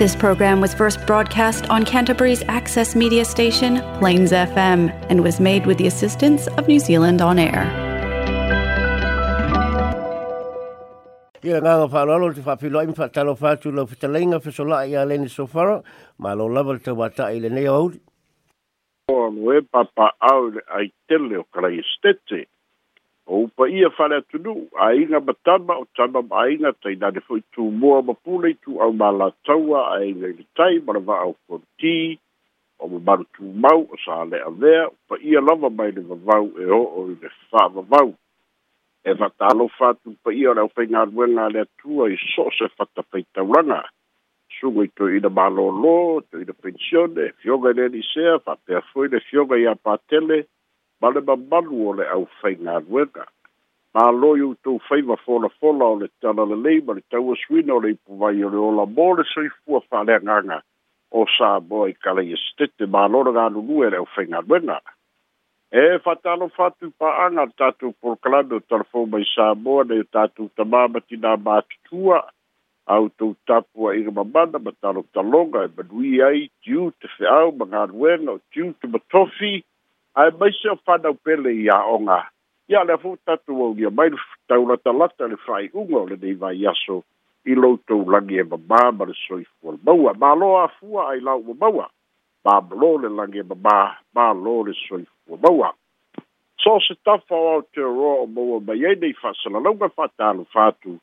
This program was first broadcast on Canterbury's access media station, Plains FM, and was made with the assistance of New Zealand On Air. Ia nganga whanaro te whapilo imi whatalo whātu lau whitalenga whesola i a lene sofara, ma lo lava te wata i lene au. Oa loe papa au ai tele o karai estete. o upa ia fale atu nuu aiga ma tama o tama na aiga foi foʻi tumua ma pule i tuau malataua aiga i letai ma lavaa o koliti o mamalu tumau o salea lea upa ia lava mai le vavau e oo i le faavavau e faatalofa atu upa ia o le aupaigaluega a le atua i so o se fatapaitauraga suga i toeina malōlō toeina pensione fioga e i lenisea faapea foi le fioga iā patele ma le mamalu o le au faiga aluega malo i outou fai ma folafola o le tala lelei ma le tauasuina o le ipuvai o le ola mo le soifua fa'aleagaga o sa moa i kalaia setete malo le galulue le au faiga aluega e fa'atalofa atu pa'aga le tatou polokalame o talafou mai sa moa nai o tatou tamā matinā matutua outou tapu a'iga mamana ma talotaloga e manui ai tiu te fe'au ma galuega o tiu te matofi ai mai se fanau pele i aʻoga ia le afou tatuau lia mai le taulatalata le faaiʻuga o lenei vaiaso i loutou lagi e mamā ma le soifua le maua malo afua ai lau mamaua mamalō le lagi e mamā malo le soifua maua so se tafa o aotearoa o maua mai ai nei faasalalauga faatalofa atu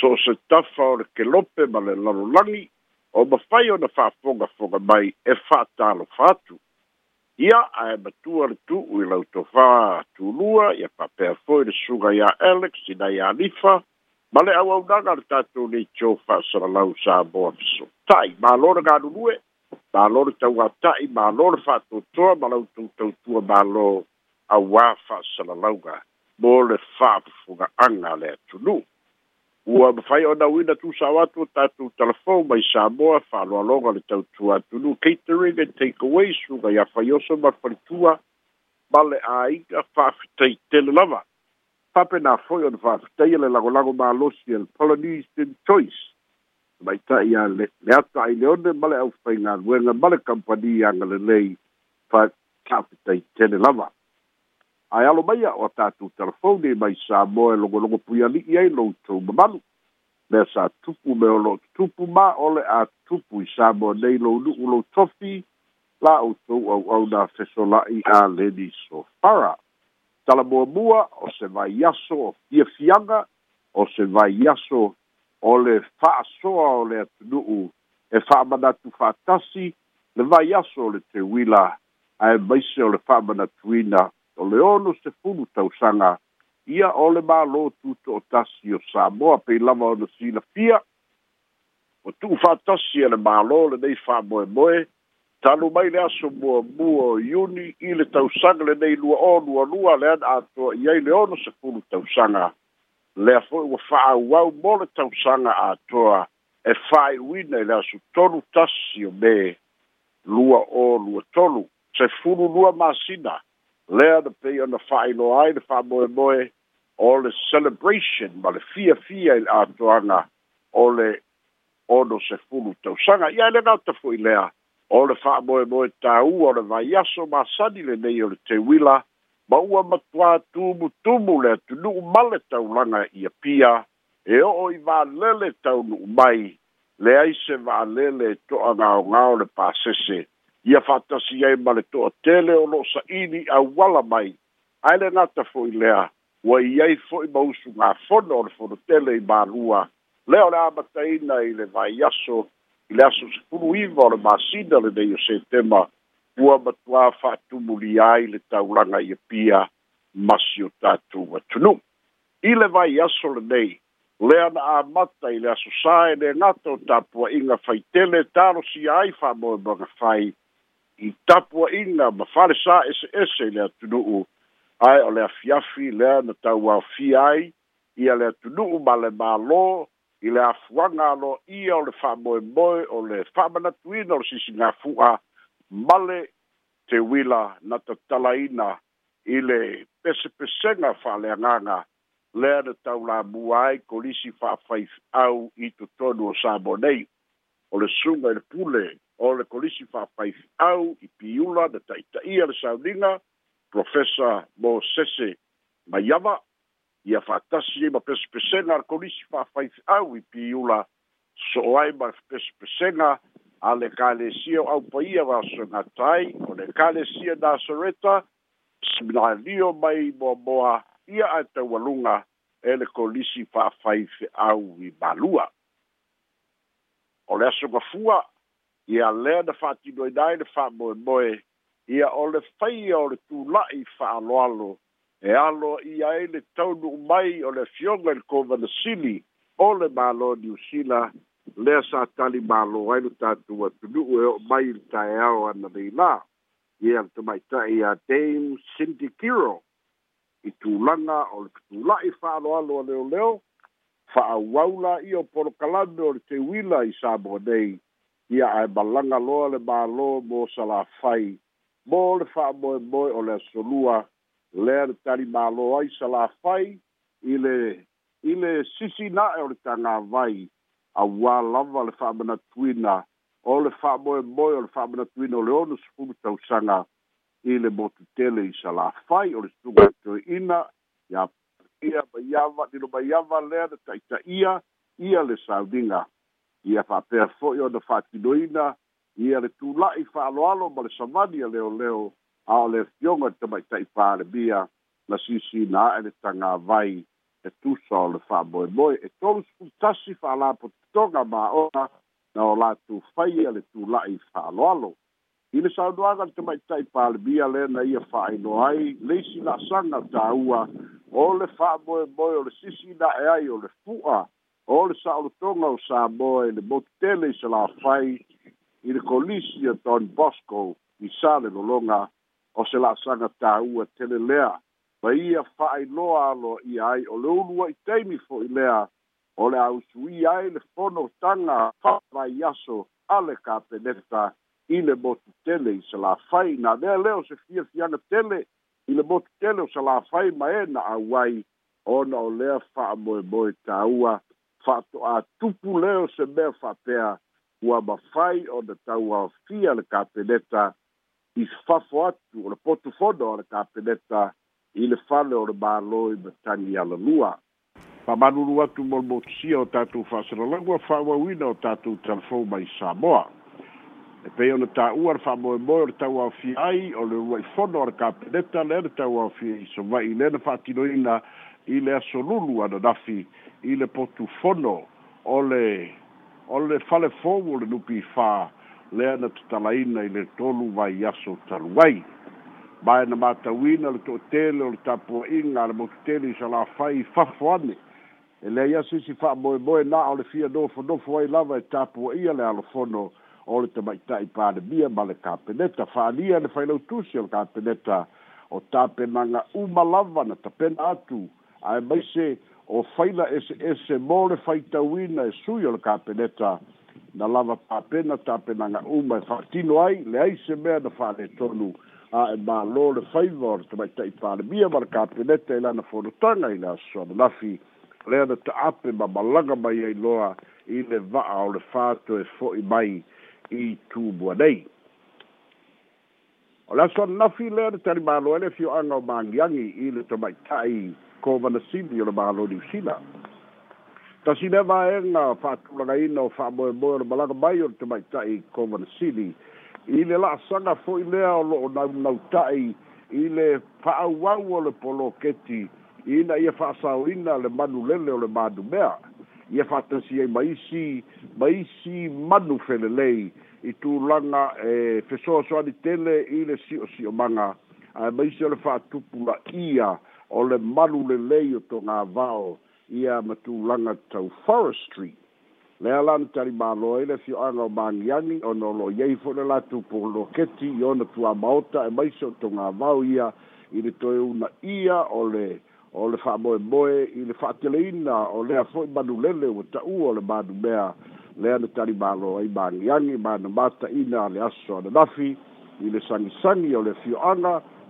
so se tafa o le kelope ma le lalolagi o mafai ona faafogafoga mai e faatalofa atu ia ae matua le tuu i lautofā tulua ia faapea foi le suga iā elex ina ia alifa ma le auaunaga le tatou leitio faasalalau sa moa feso ta'i mālo le galulue mālo le tauāta'i mālo le faatoatoa ma lau toutautua mālo auā faasalalauga mo le fa'afofoga'aga a le atunuu ua mafai ona uina tusao atu o tatou telefon mai samoa faaloaloga le tautu atunu catering and takeaway suga iafaioso ma falitua ma le aiga faafitai tele lava faapena foi ona faafitai le lagolago malosi e le polynesian choice maitaʻi a le ata ai le one ma le aufaigaluega ma le kampani agalelei fa taafitai tele lava ae alo maia o tatou telefone mai sa mo e logologo puialii ai loutou mamalu mea sa tupu me o loo tupu ma ole a tupu i sa mo nei lou nu'u lou tofi la outou auauna fesola'i a leni sofara talamuamua o se vai aso o fiafiaga o se vai aso o le fa'asoa o le atunu'u e fa'amanatu fa'atasi le vai aso o le teuila ae maise o le fa'amanatuina o le ono se fulu tausaga ia o le mālō tuto o tasi o samoa pei lava ona silafia o tu'ufātasi e le mālō lenei fa'amoemoe talu mai le aso muamua o iuni i le tausaga lenei lua o lualua le ana atoa i ai le ono se fulu tausaga lea fo'i ua fa'aauau mo le tausaga atoa e fa'ai'uina i le aso tolu tasi o me lua o lua tolu se fulu lua masina lea the pay on the final ai the fa boy boy all the celebration but the fear fear in atuanga all the odo se fulu to sanga ya e le na to fui lea all the fa boy boy ta u or the vayaso ma sadi le ne yo te wila ma u ma twa tu mu tu mu le tu lu male ta u langa ia pia e o i va lele ta u mai le ai se va lele e to anga o le pa se ia fa'atasi ai ma le to'atele o lo'o sa'ini auala mai ae le gata fo'i lea ua i ai fo'i ma usu gafona o le fonotele i mālua lea o le a mataina i le vaiaso i le aso sepulu iva o le masina lenei o setema ua matuā fa'atumulia ai le taulaga ia pia masi o tatou atunuu i le vaiaso lenei lea na amata i le aso sa e le gata o tapuaʻiga faitele talosia ai fa'amoemaga fai, tele, fai i tapua ina ma fare sa ese ese le atunu u ai o le afiafi le na tau a fiai i le atunu u ma le malo i le afuanga alo i o le whamoe moe o le whamana tuina o le sisi ngā fua male te wila na ta tala ina i le pesepesenga whale anganga le na tau la muai ko lisi whawhaif au i tu tonu o sabonei o le sunga i le pule o le kolisi fa'apaifi'au i piula le ta'itaia le sauliga profesa mosese maiava ia fa'atasi ai ma pesepesega le kolisi fa'afaifi'au i piula so'o ai ma pesepesega a le kalesia o aupaia vasogatai o le kalesia nasareta seminalio mai moamoa ia ae taualuga e le kolisi fa'afaifi'au i malua o le asogafua ia lea na faatinoina ai le fa'amoemoe ia o le faia o le tula'i fa'aloalo e alo ia ai le taunuu mai o le afioga i le kovanasili o le mālo niusila lea sa tali mālo ai lo tatou atunu'u e o'o mai i le taeao ana leilā ia le tamaita'i iā dame cindy kiro i tulaga o le tutula'i fa'aloalo a leoleo fa'auaula ia o polokalame o le teuila i sa mo nei ia ae balaga loa le mālō mo salafai mo le fa'amoemoe o le asolua lea le tali mālō ai salafai i le i le sisina'e o le tagāwai auā lava le fa'amanatuina o le fa'amoemoe o le fa'amanatuina o le ono sepulu tausaga i le motutele i salafai o le suga toeina ia ia maiava lilo maiava lea le ta'ita'ia ia le sauliga ia fa'apea fo'i ona fa'atinoina ia le tula'i fa'aloalo ma le savani a leoleo a o le fioga e i tamaita'i palemia na sisina a'e le tagāwai e tusa o le fa'amoemoe e tolu sukulutasi fa'alā potitoga ma ona na o latou fai a le tula'i fa'aloalo i le saunoaga le tamaita'i palemia le na ia fa'ainoa ai leisi la'asaga taua o le fa'amoemoe o le sisina'e ai o le fu'a Ole le sa'olotoga o samoa i le motele i se lafai i le kolisi o don bosco i sa le lologa o se ia fa'ailoa alo ia ai ulua i taimi fo'i lea o le ausuia ai le fonotaga fa'alai aso a le kapeneta i le motutele i se lafai na lea lea o se fiafiaga tele i le motutele o se lafai ma e na au ai ona o lea lea o se mea fa'apea ua mafai o na tauaofia le kapeneta i fafo atu o le potufono o le kapeneta i le fale o le mālō i matagi alalua famalulu atu mo le motusia o tatou faasalalagua fa'auauina o tatou talafou mai samoa e pei ona tā'ua le fa'amoemoe o le tauaofia ai o le uai fono o le kapeneta lea le tauaofia i sova'i lea na fa'atinoina i le asolulu ana nafi i le potufono ole le o le falefou o le nupi fā lea na tatalaina i le tolu vai aso talu ai mae na matauina le toʻatele o le tapuaʻiga a le motutele i salafai i fafo ane e lea ia sisi fa'amoemoe na o le fia nofonofo ai lava e tapuaʻia le alofono o le tamaʻitaʻi palemia ma le fa alia le fai o le kapeneta o tapenaga uma lava na tapena atu ae maise o faila eseese mo le faitauina e sui o le kapeneta na lava tapena tapenaga uma e faatino ai leai se mea na faaletonu a e mālō le faiva o le tamaitaʻi palemia ma le kapeneta e i lana folotaga i le asoamanafi lea na taape ma malaga mai ai loa i le va'a o le fato e fo'i mai i tumua nei o le asoamanafi lea na talimālo ai le fioaga o magiagi i le tamaitaʻi ko vana sini o le mahalo ni usina ta sine va enga fa tula ga ina o fa boe boe o le malaga mai o te mai tai ko vana sini i le la sanga fo i lea o lo o nau nau tai i le fa au au o le polo keti i na ia fa asau ina le manu lele o le manu mea ia fa tansi ai maisi maisi manu fele lei i tu langa e fesoa soani tele i le si o si o manga a maisi o le fa tupu la ia o le malu le lei o to ngā vao i a matu langa tau Forest Street. Le alam tari mālo e le fio anga o Mangiangi o no lo yeifo le latu po lo keti i ona tua maota e maiso to ngā vao i a i le toi una ia o le o le wha moe moe i le wha tele ina o le a fwoi manu lele o ta ua le manu mea le ana tari mālo e Mangiangi mana mata ina le aso ana nafi i le sangi sangi o le fio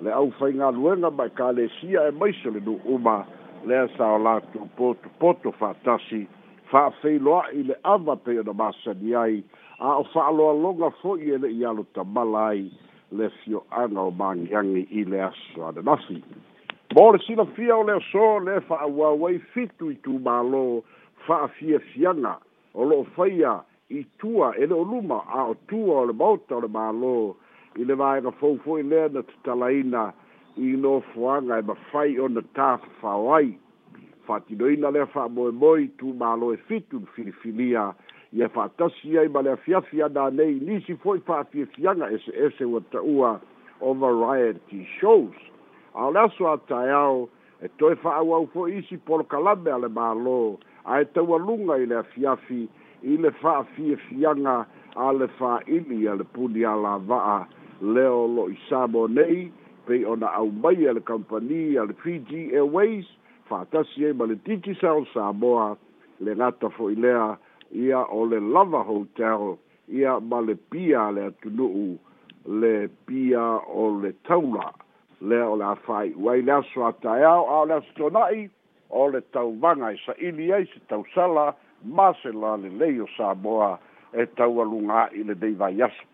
le au fainga luenga mai ka le sia e mai se le nu uma le sa o la tu poto poto fa tasi fa feiloa i le ava pe o na masa ni ai a o fa alo alonga fo i ele i alo ta malai le fio anga o mangiangi i le aso a nasi mo le sila fia o le aso le fa awa wai fitu i tu malo fa a fia fianga o lo faya i tua ele o luma a o tua o le bauta o le malo i le vaega foufoi lea na tatalaina i nofoaga e mafai ona tafafao ai fa'atinoina lea fa'amoemoe tumālo e fitu l filifilia ia fa'atasi ai ma le afiafi ana nei nisi fo'i fa'afiafiaga eseese ua e ta'ua o variety shows ao le aso ataeao e toe fa'auau fo'i isi polokalame a le mālō ae taualuga i le afiafi i le fa'afiafiaga a le fā'ili a le puni alava'a leo lo i sabo nei pe ona au mai al company al Fiji Airways fa tasi e mali tiki sa o Samoa le ngata fo i lea ia o le Lava Hotel ia male pia le atunuu le pia o le taula lea o le awhai wai lea so atai e au au lea so tonai o le tau vanga i e sa ili ai se tau sala ma se la le leo Samoa e tau alunga i le deivai yasu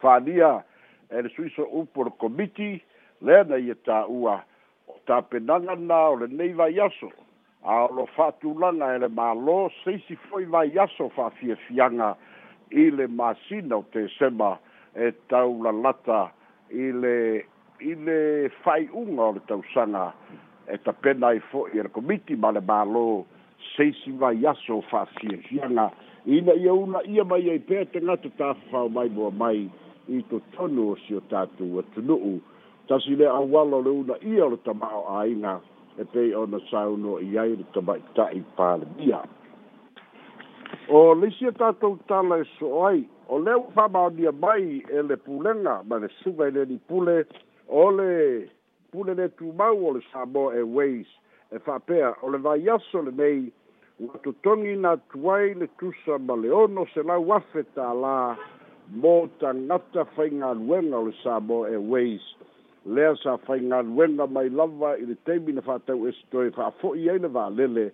fania e le suiso upo le komiti lea na ia ta tapenaga na o lenei vaiaso a o lo faatulaga e le mālō seisi foi vaiaso faafiafiaga i le masina o tesema e tau lalata i le i le faaiʻuga o le tausaga e tapena ai foʻi e le komiti ma le mālō seisi vaiaso faafiafiaga ina ia una ia mai ai pea tagata tafafao mai moa mai i to tonu o si o tātou a tunu'u tasi le auala o le una ia o le tama'o āiga e pei ona sauno i ai le tamaita'i palemia o leisi a tatou tala e so ai o lea ua fa'amaonia mai e le pulega ma le suga i leni pule o le pule le tumau o le samo e ways e fa'apea o le vaiaso lenei ua totogi na tuai le tusa ma le ono se lau afe tālā mo tagata faigaluega o le samoa airways lea sa faigaluega mai lava i le taimi na fa'atau esi toe fa'afo'i ai le valele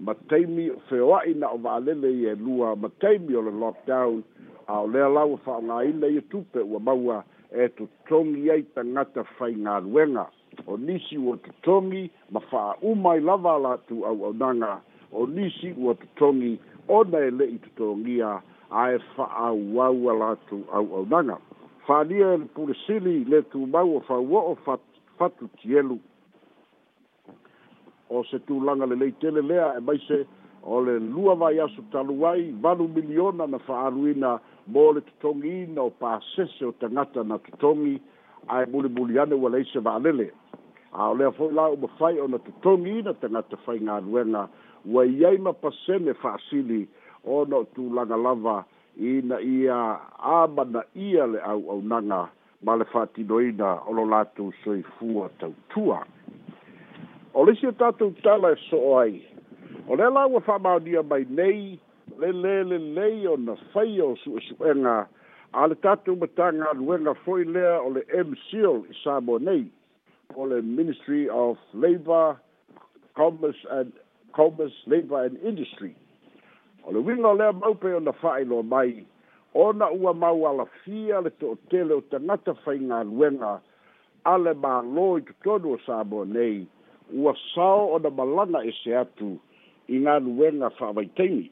ma taimi feoa'i na o va'alele i elua ma taimi o le lockdown a o lea lau fa'aogāina ia tupe ua maua e totogi ai tagata faigaluega o nisi ua totogi ma fa'auma i lava latou au'aunaga o nisi ua totogi ona e le'i totogia ae fa'auaua latu au'aunaga fālia e le pulesili le tumau o fauo'o fatutielu o se tulaga lelei tele lea e maise o le lua vai aso talu ai valu miliona na fa'aaluina mo le totogiina o pasese o tagata na totogi ae bulibuli ane ua lei se va'alele a o lea fo'i la uma fai ona totogiina tagata faigaluega ua i ai ma pasene fa'asili fa ona o tulaga lava ina ia amana ia le auaunaga ma le fa'atinoina o lo latou soifua tautua o le isi o tatou tala e so o ai o lea la ua fa'amaonia mai nei lelē lelei ona faia o su esu'ega a le tatou mataga aluega fo'i lea o le mcil i samo nei o le ministry of labour commerce and commerce labour and industry o le wiga o lea mau pe ona fa'ailo mai ona ua mau alafia le to'otele o tagata faigaluega a le mālō i totonu o samoa nei ua sao ona malaga ese atu i galuega fa'amaitaimi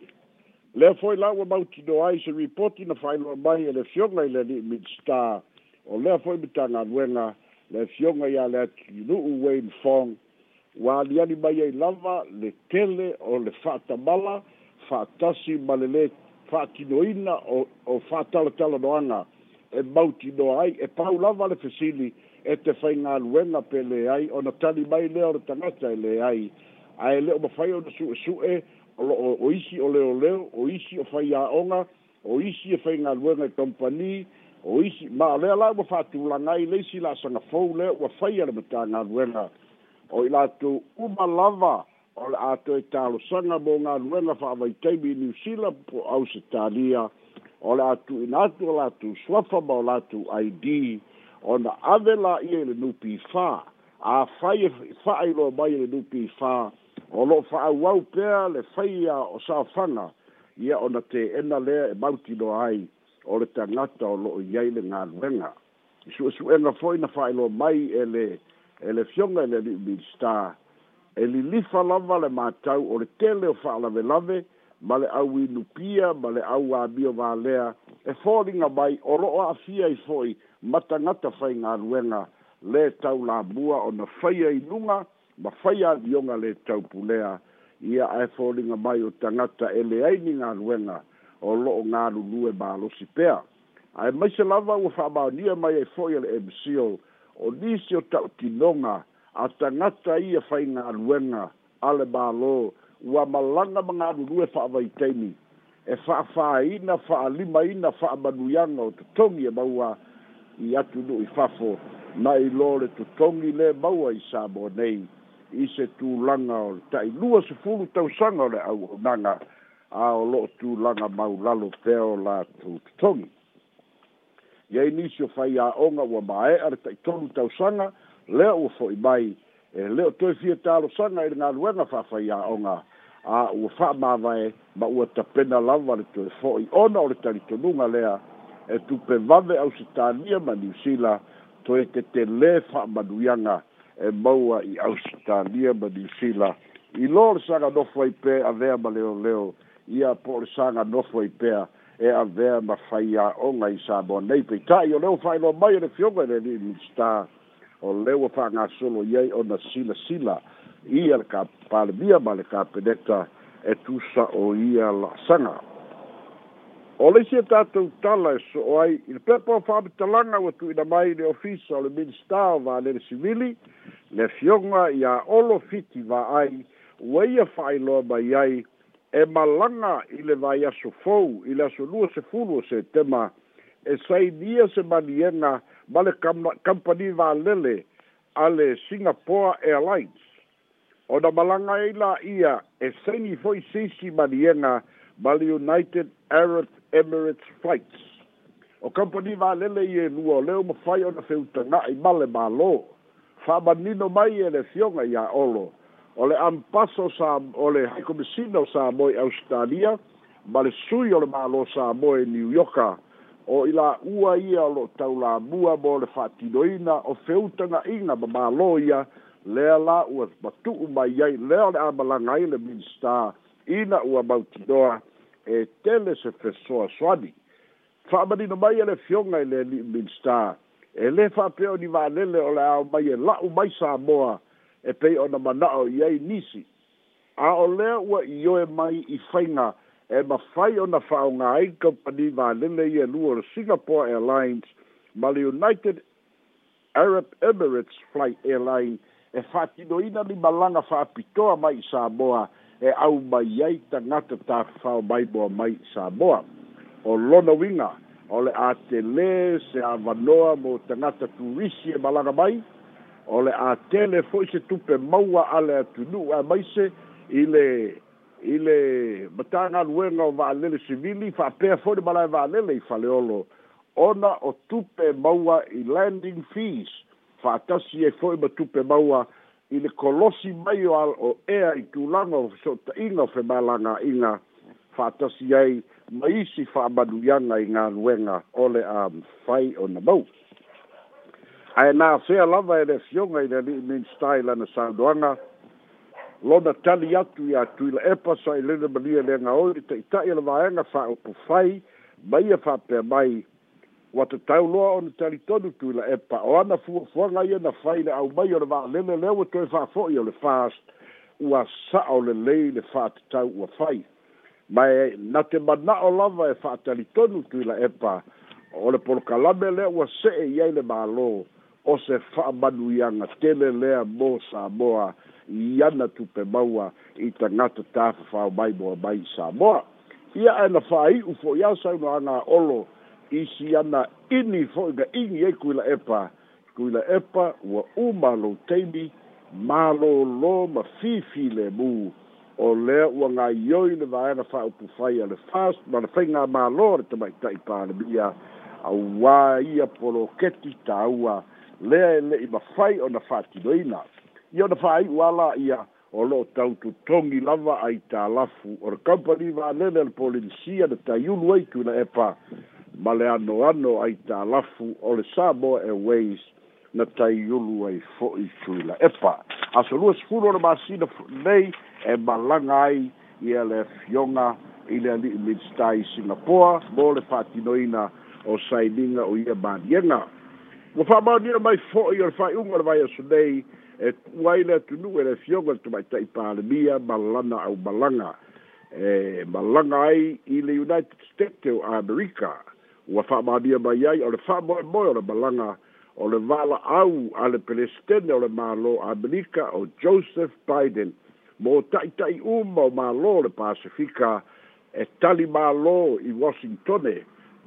lea foi la ua mautino ai se ripoti na fa'ailoa mai e le fioga i le ali minista o lea foi matagaluega le fioga iā le atinu'u wayne fong ua aliali mai ai lava le tele o le fa'atamala fa'atasi ma fatinoina o o fa'atalatala noaga e mauti noa ai e paula vale le fesili e te faigaluega pe lē ai ona tali mai lea e o le tagata e lē ai ae le o mafai ona su'esu'e o lo'o o isi o leoleo o isi o faia'oga o isi e faigaluega i kompani o isi ma o lea la ua fa'atulaga ai leisi la'asagafou lea ua faia le matagaluega o ilato latou uma o le ato e talosaga mo ga vai tebi i niusila po ausitalia o le a tu'ina atu o latou suafa ma o latou id ona ave la'ia i le nupi fā afai fa'ailoa e mai i le nupi fā o lo'o fa'auau pea le faia o safaga ia ona teena lea e mautinoa ai o le tagata o lo'o i ai le su i su'esu'ega fo'i na fa'ailoa mai ele ele fioga le e li'u e li lifa lava le matau o le tele o fa'alavelave ma le au inupia ma le au abio valea e foliga mai o lo'o a'afia ai fo'i matagata faigaluega le tau o na ona faia inuga ma faia alioga lē tau pulea ia e foliga mai o tangata e le leai ni galuega o lo'o galulue malosi pea ae maise lava ua fa'amaonia mai ai e fo'i a le mco o nisi o ta'utinoga a tangata ia fai ngā luenga ale bālō ua malanga mga rurue whaavaiteini e whaafā ina, whaalima ina, whaamanuianga o tutongi e maua i atu nui fafo na i lore tutongi le maua i sābō nei i se tūlanga o tai lua se fulu tausanga o le au nanga a o loo tūlanga mau lalo teo la tutongi. Iei nisio fai a onga ua mae ar tai tonu tausanga, lea ua fo'i mai e lea toe fia talosaga i le galuega fa'afaiaʻoga a ua fa'amāvae ma ua tapena lava le toe fo'i ona o le talitonuga lea e tupe vave ausitania ma to e te le tetelē fa'amanuiaga e maua i au ausitania ma niusila i lo le saganofo ai pea avea ma leoleo ia po o le saganofo ai pea e avea ma faiaʻoga i sa moa nei peita'i o le ua fa'ailoa mai e le fioga e le li'i minista o le ua fa'agasolo i ai ona silasila ia le kapalemia ma le kapeneta e tusa o ia la'asaga o le isi e tatou tala e so'o ai i le pepa o fa'amitalaga ua tu'uina mai le ofisa o le minista o valele sivili le fioga ia olo fiti va'ai ua ia fa'ailoa mai ai e malaga i le vaiaso fou i le aso lua sefulu o setema e sainia se maniega vale le kampani valele a singapore airlines o da malaga ai la'ia e saini fo'i sisi maliega ma united arab emirates flights o company kampani valele ia lua e o leo mafai ona feutaga'i ma le mālō fa'amanino mai e le fioga iā olo ole le ampaso sa ole le haikomisina sa moe australia vale le sui o le mālō sa moe new yorka o i la ua ia lo tau la mua mo le fatinoina o feutanga inga ma malo ia lea la ua batu mai ai lea le amalanga i le minsta ina ua mautidoa e tele se fesoa swani fa mani no mai ele fionga ele li minsta e le fa peo ni va o le au mai e la u mai sa moa e pei o na manao i ai nisi a o lea ua i mai i fainga e e mafai ona faaoga ai kompani valele ia e lua o singapore airlines ma le united arab emirates flight airline e fa'atinoina limalaga fa'apitoa mai i samoa e au mai ai tagata tafao maimoa mai i samoa o lona uiga o le a tele se avanoa mo tagata turisi e malaga mai o le a tele fo'i se tupe maua ale atunu'u a i Ile ile matanga luenga o vaalele civili fa pea fori malai vaalele i faleolo ona o tupe maua i landing fees fa atasi e foi ma tupe maua i le kolosi mai o al o ea i tulanga o so ta inga o femalanga inga fa atasi ei maisi fa abaduyanga i ngā luenga ole a um, fai o na mau ae nā fea lava e le fionga i le li minstai lana saldoanga lona tali atu iā tuila epa sai lele malia lega oli taʻitaʻi a le vaega faaupu fai ma ia faapea mai ua tatau loa ona talitonu tuila epa o ana fuafuaga ia na fai le aumai o le vaalele lea ua toe faafoʻi o le fast ua saʻa o lelei le faatatau ua fai mae na te manaʻo lava e faatalitonu tuila epa o le polokalame lea ua see i ai le mālō o se faamanuiaga tele lea mo samoa i ana tupe maua i tagata tafafao mai moa mai samoa ia e na fa'ai'u fo'i a saunoaga olo isi ana ini fo'i ga igi ai kuila epa kuila epa ua uma lou teimi mālōlō ma fifi lemū o lea ua gaioi le vaega fa'aupu fai a le fast ma le faiga mālō le tamaita'i palemia auā ia poloketi tāua lea e le'i mafai ona fa'atinoina ia ona fa aiʻu ala ia o loo taututogi lava ai talafu o le kampani valele le polinesia na taiulu ai tuna epa ma le anoano ai talafu o le samoa airways na taiulu ai fo'i tuila epa aso lua sefulu ona masina nei e malaga ai ia le fioga i le ali'i minista i singapoa mo le fa'atinoina o sainiga o ia maniega ua fa'amaoniga mai fo'i o le fa'aiʻuga o le vai aso nei e uai le atunu e le fioga le tamaitai palemia malana au malaga e malaga ai i le united state o america ua fa'amamia mai ai o le fa'amoemoe o le malaga o le vala'au a le pelestene o le mālō amerika o joseph biden mo ta'ita'i uma o mālō o le pacifika e tali mālō i washingtone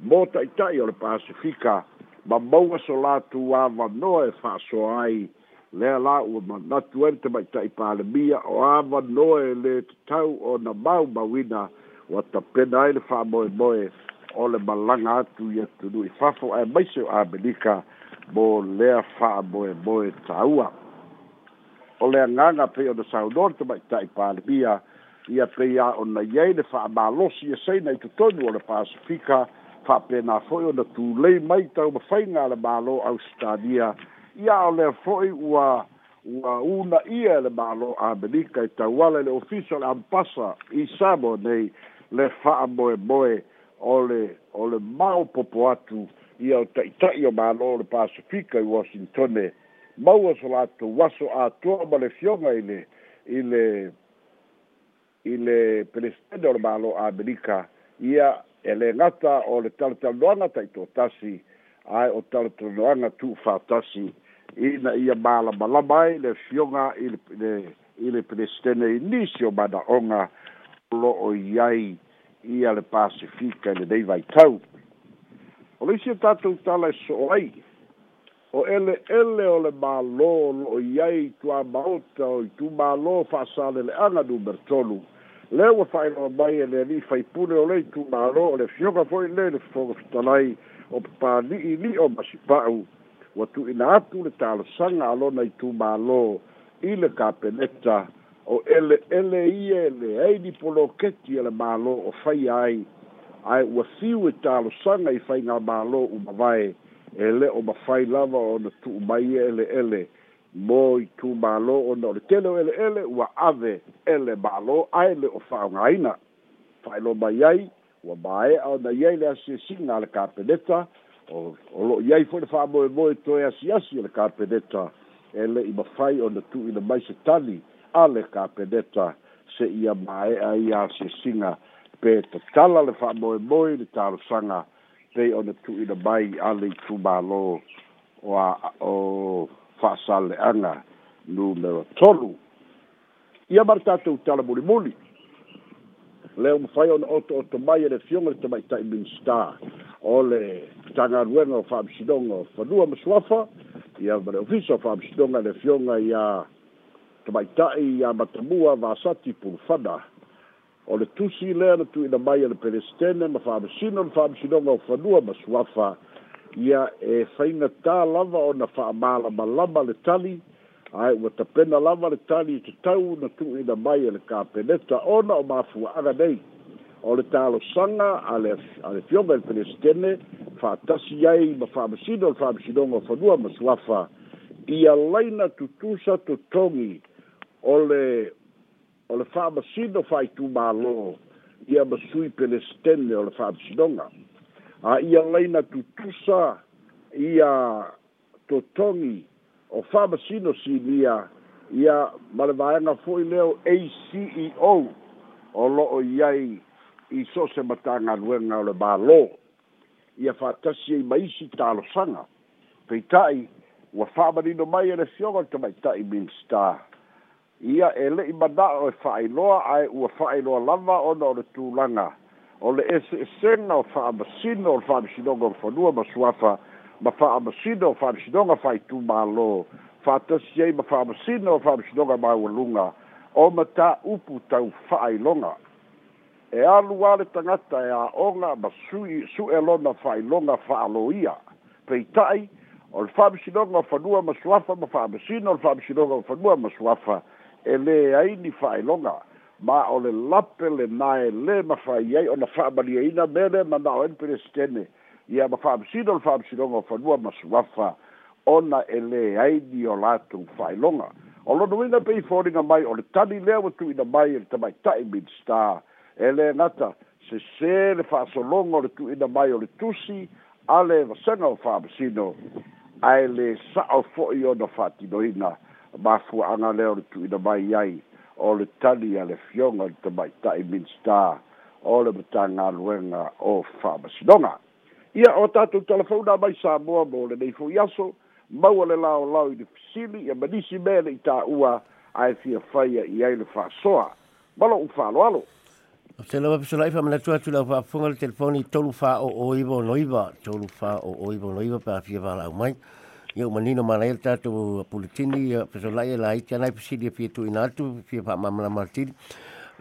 mo ta'ita'i o le pacifika ma maua so latu avanoa e fa'asoa ai lea la ua manatu ai te maitaʻi palemia o avanoe lē tatau o na maumauina ua tapena ai le fa'amoemoe o le malaga atu ia tunui fafo ae maise o amelika mo lea fa'amoemoe taua o le agaga pei ona saunoa le tamaitaʻi palemia ia pei aʻona iai le fa'amalosi iasaina e i totonu o le pasifika fa'apena fo'i ona tulei mai taumafaiga a le malo australia ia o le foi ua ua una ia le malo a Amerika i tawala le ofiso le ampasa i sabo nei le faa boe boe o le o le mau popo atu ia o taitai o malo le Pasifika i Washington mau aso lato waso a toa ma le fionga i le i le i le presidente o le malo a Amerika ia ele ngata o le tal tal doanga taito tasi i ae o talatonoaga tuufatasi ina ia malamalama ai le fioga i le pelestene inisi o manaʻoga loo i ai ia le pasifika i lenei vaitau o le isi o tatou tala e so o ai o eleele o le mālō loo i ai tuamaota o i tumālō fa'asaleleaga numero tolu le ua fa'ailoa mai e le alii faipule o lei tumālō o le fioga fo'i lei le fofoga fitalai o pāni'i li'i o masipa'u ua tu'uina atu le talosaga a lona itumālō i le kapeneta o eleele ia eleai ni poloketi e le mālō o faia ai ae ua siu e i talosaga i faiga mālō umavae e le o mafai lava ona tu'u mai ia e eleele mo i tumālō ona o le tele o eleele ua ave ele mālō ae le o fa'aogāina fa'aelo mai ai ua māeʻa ona iai le asiasiga e e a le kapeneta o o loʻo iai foʻi le fa'amoemoe toe asiasi e le kapeneta e leʻi mafai ona tuuina mai se tali a le kapeneta se ia māeʻa ia asiasiga e pe tatala le fa'amoemoe le talosaga pei ona tuuina mai a le itumālō o a o fa'asaleaga numero tolu ia ma le tatou tala mulimuli lea uma fai ona oto oto mai e le fioga le bin minista o le tagaluega o fa'amasinoga o fanua ma suafa ia ma le ofisa o fa'amasinoga le fioga ia tamaitaʻi ia matamua vasati pulufana o le tusi lea na tuuina mai e le pelestene ma fa'amasino o le fa'amasinoga o fanua ma suafa ia e faigatā lava ona fa'amalamalama le tali ae ua tapena lava le tali i tatau na tuuina mai e le kapeneta ona o mafua'aga nei o le talosaga a le fioga i le pelesitene fa'atasi ai ma fa'amasino le fa'amasinoga o fanua ma suafa ia laina tutusa totogi o le o le fa'amasino fa'aitumālō ia ma sui pelesitene o le fa'amasinoga a ia laina tutusa ia totogi o famasino silia ia ma le vaega foʻi lea e o a ceo o loo i ai i so se matagaluega o le balō ia faatasi ai ma isi talosaga peita'i ua fa'amanino mai e le fioga le tamaita'i minstar ia e le'i mana'o e fa'ailoa ae ua fa'ailoa lava ona o le tulaga o le ese esega o fa'amasino o le fa'amasinoga o le fanua ma suafa ma fa a masino fa a misinoga fa aitu mālō fa atasi ai ma fa a masino fa a misinoga maualuga o mataupu tau fa'ailoga e alu e a le tagata e a'oga ma sui su'elona fa'ailoga fa aloia peita'i o le fa a misinoga o fanua ma suafa ma fa a masino o le fa a misinoga o fanua ma suafa e lē ai ni fa'ailoga ma o le lape lenā e lē mafai ai ona fa'amaliaina me le manao ani peresitene ia ma faapasino le faapasinoga o fanua ma suafa ona ele lē ai ni o latou faailoga o lonoina pei foliga mai o le tali lea ua tuuina mai i le tamaita'i minsta e lē gata sesē le fa'asologa o le tuuina mai o le tusi a le vasaga o faapasino ae lē sa'o fo'i ona ina mafua'aga lea o le tuuina mai ai o le tali a le fioga i le tamaita'i minsta o le matagaluega o fa'amasinoga ia o tatou telefona mai samoa mo lenei foi aso maua le laolao i le fisili ia manisi mea le itāua ae fia faia i ai le faasoa ma lou faaloalo o se lava pesolai faamanatu atu lau faafofoga le telefoni tolu faoʻoiva onoiva tolu faoʻoiva onoiva peafia valaau mai ia ua manino malai le tatou apulitini ia pesolai e laiti anai fisili e fia tuuina atu fia faamamalama latili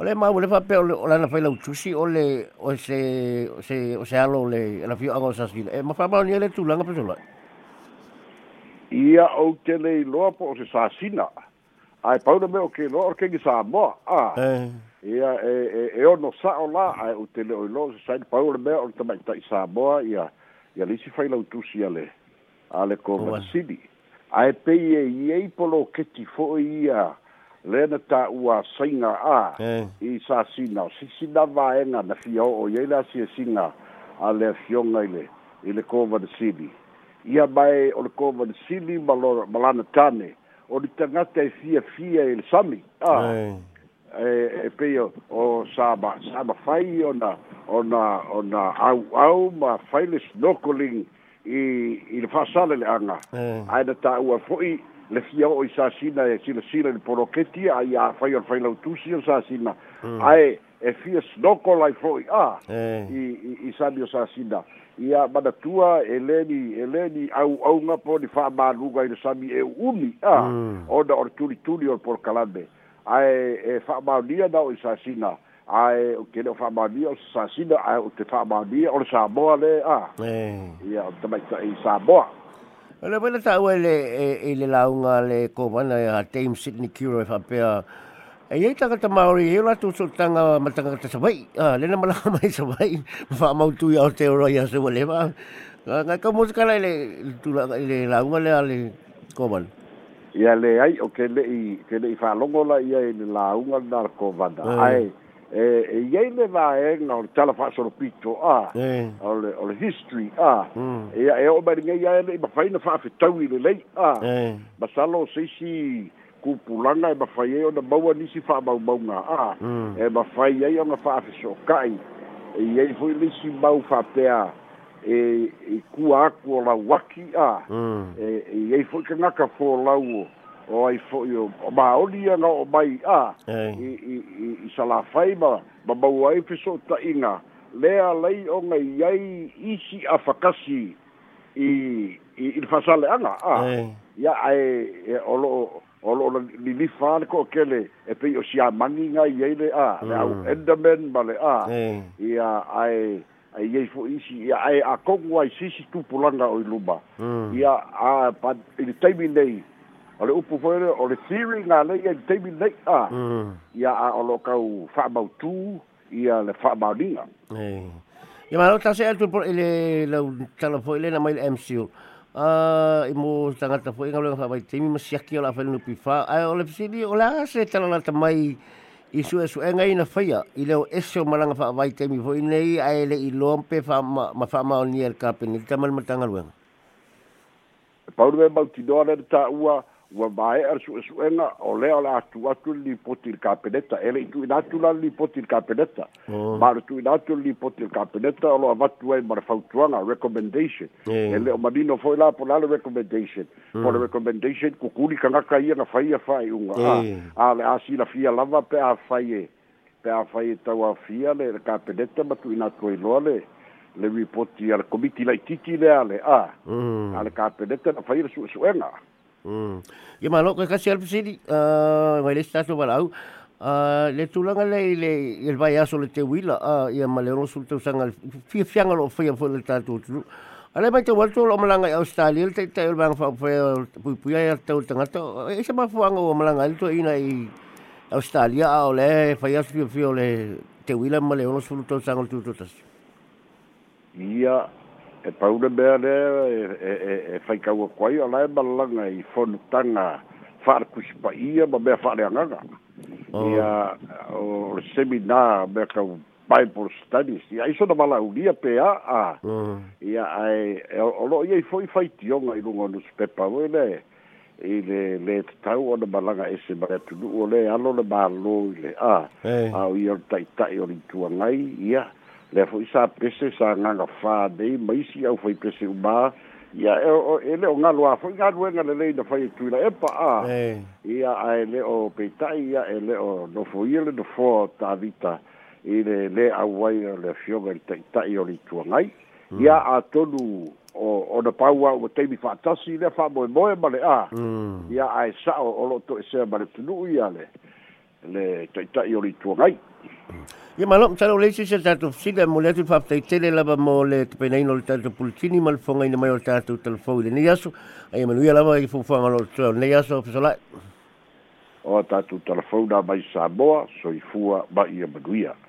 O le mau le fape o lana fai lau tusi o le o se o se o se alo le la fio ango sa sila. E mafa mau ni le tu langa pesola. Ia o te le loa po o se sa sina. Ai paura me o ke loa o ke ngi sa moa. Ah. Ia e, e, e o no sa o la ai o te le o ilo o se sain paura me o te mai ta i sa moa. Ia, ia lisi fai lau tusi ale. Ale ko vasili. Ai pe ie iei polo ke ti fo ia. Ia le na ta ua singa a i sa sina si si na va nga na fio o ye la si e singa a le fionga ile ile ko va de sibi ia bai o ko va de sibi malor malana tane o di tanga te fia fia il e sami a e e pe o saba ba sa ba fai ona ona ona au au ma fai le snorkeling i i le fa le anga ai na ta ua foi le fia o i sasina e silasila i le poloketi a ia fai o le failautusi o sasina mm. ae e fia snoko lai fo'i a e. i sami o sasina ia manatua e leni e leni auauga po ni fa'amaluga i le sami e u'uni a mm. ona o le tulituli o le polokalame ae e fa'amaonia na o i sasina ae o kele o fa'amaonia o se sasina ae o te fa'amaonia o le samoa le a e. ia o tamaita'i samoa ala pena ta ua le e le launga le ko mana eh, ah, ya team Sydney Kiro fa pea. E ia taka ta Maori e la tu tanga matanga ta sabai. Ah le na mala mai sabai. Fa mau tu ya te eh. ro ya se vole va. Nga ka musika le tu la le launga le le ko mana. Ia le ai o ke le i ke le i fa longo la ia le launga dar ko vanda. Ai. e e ye va e no le tala faso lo pito a e. o le history a e e o ba ngai ya le ba faina fa fa tawi le le a ba salo se si ku pulanga e ba fa ye o na baua ni si fa ba ba nga a e ba fa ye o na fa fa so kai e ye fu le si ba fa pe a e e ku a ku la waki a e e ye fu ka na ka fo la o ai fo'i o maoli aga o mai a i i i salafai ma mamau ai feso ta'iga lea lai o gai ai isi afakasi i i i fasale'aga a ia ae e o lo'o o lo'o lilifa le ko kele e pei o siamagi gai ai le a le au mm. enderman ma le a ia ae ai ei fo isi ia ae akogu ai sisi tupulaga o i luma mm. ia a i le taimi nei o le upu foi o le siri ga lei ai taimi lei'a mm. ia a o loo kau fa'amautū ia le fa'amaoliga ia malo tase atu le lau tala foi lena mai le mcu a i mo tagata foi ga loga fa'amai taimi masiaki o la failunu pifa ae o le fesili o la se talalata mai i su su enga ina faia i leo ese o malanga fa vai temi fo nei ai e le i lompe fa ma fa ma ni el kapeni tamal matanga luenga Paulo e mau tinoa ta ua wa mae ar su esuena o le ala atu atu li poti il kapeneta e le itu li poti il kapeneta oh. ma le itu inatu li poti il kapeneta alo avatu ai marafautuanga recommendation ele eh. le o madino foi la po la recommendation hmm. po le recommendation kukuli kangaka ia na faia fai un eh. ah, a le asi la fia lava pe a faie pe a faie tau a fia le kapeneta ma tu inatu ai loa le le ripoti al komiti lai titi ale a al ah. hmm. kapeneta na faia su suena Mm. Ke malo ka kasi al pesi eh ah, wale sta to balau. eh ah, le tulanga le le el vai aso le tewila ah ia malero sul te al fi fianga lo fi fo le tatu. Ale mai te wal tu lo malanga Australia te te el bang fa pu pu ia te ul tanga to. E se fo anga o malanga to ina i Australia ole le fai aso fi fi le tewila wila malero sul te al tu tu tas e paule mea lea e faikaua e, e, e koai alae malalaga i fonotaga fa'alekusipa'ia ma mea fa'aleagaga oh. ia o le semina mea kau bible studies a aiso na malaulia pe a ia ae o lo'o iai fo'i faitioga i luga o nusepepa oi le i le lē tatau ona malaga ese ma le atunu'u o lē alo le mālō i le a ao ia ole ta'ita'i o le ituagai ia le fo isa prese sa nga nga fa de mai si au fo prese u ba ya ele o e nga lo a fo nga lo e nga le le na fa e tu la e pa a ya a ele o pe tai ya ele o no fo ile no fo ta vita ile le a wai le fio ga ta ta o li tu nga ya a to lu o o de pau o te mi fa tasi le fa mo mo mm. e ma le a ya a sa o lo to e se ma le tu ya le le taʻitaʻi o le ituagai ia malo matalo leisi se tatou fasila mo le atu faafetaitele lava mo le tapenaina o le tatou pulitini ma le fogaina mai o le tatou talafou i lenei aso aia manuia lava i fuafuaga lo letoa o lenei aso fesolaʻi o tatou talafou na mai samoa soifua ma ia manuia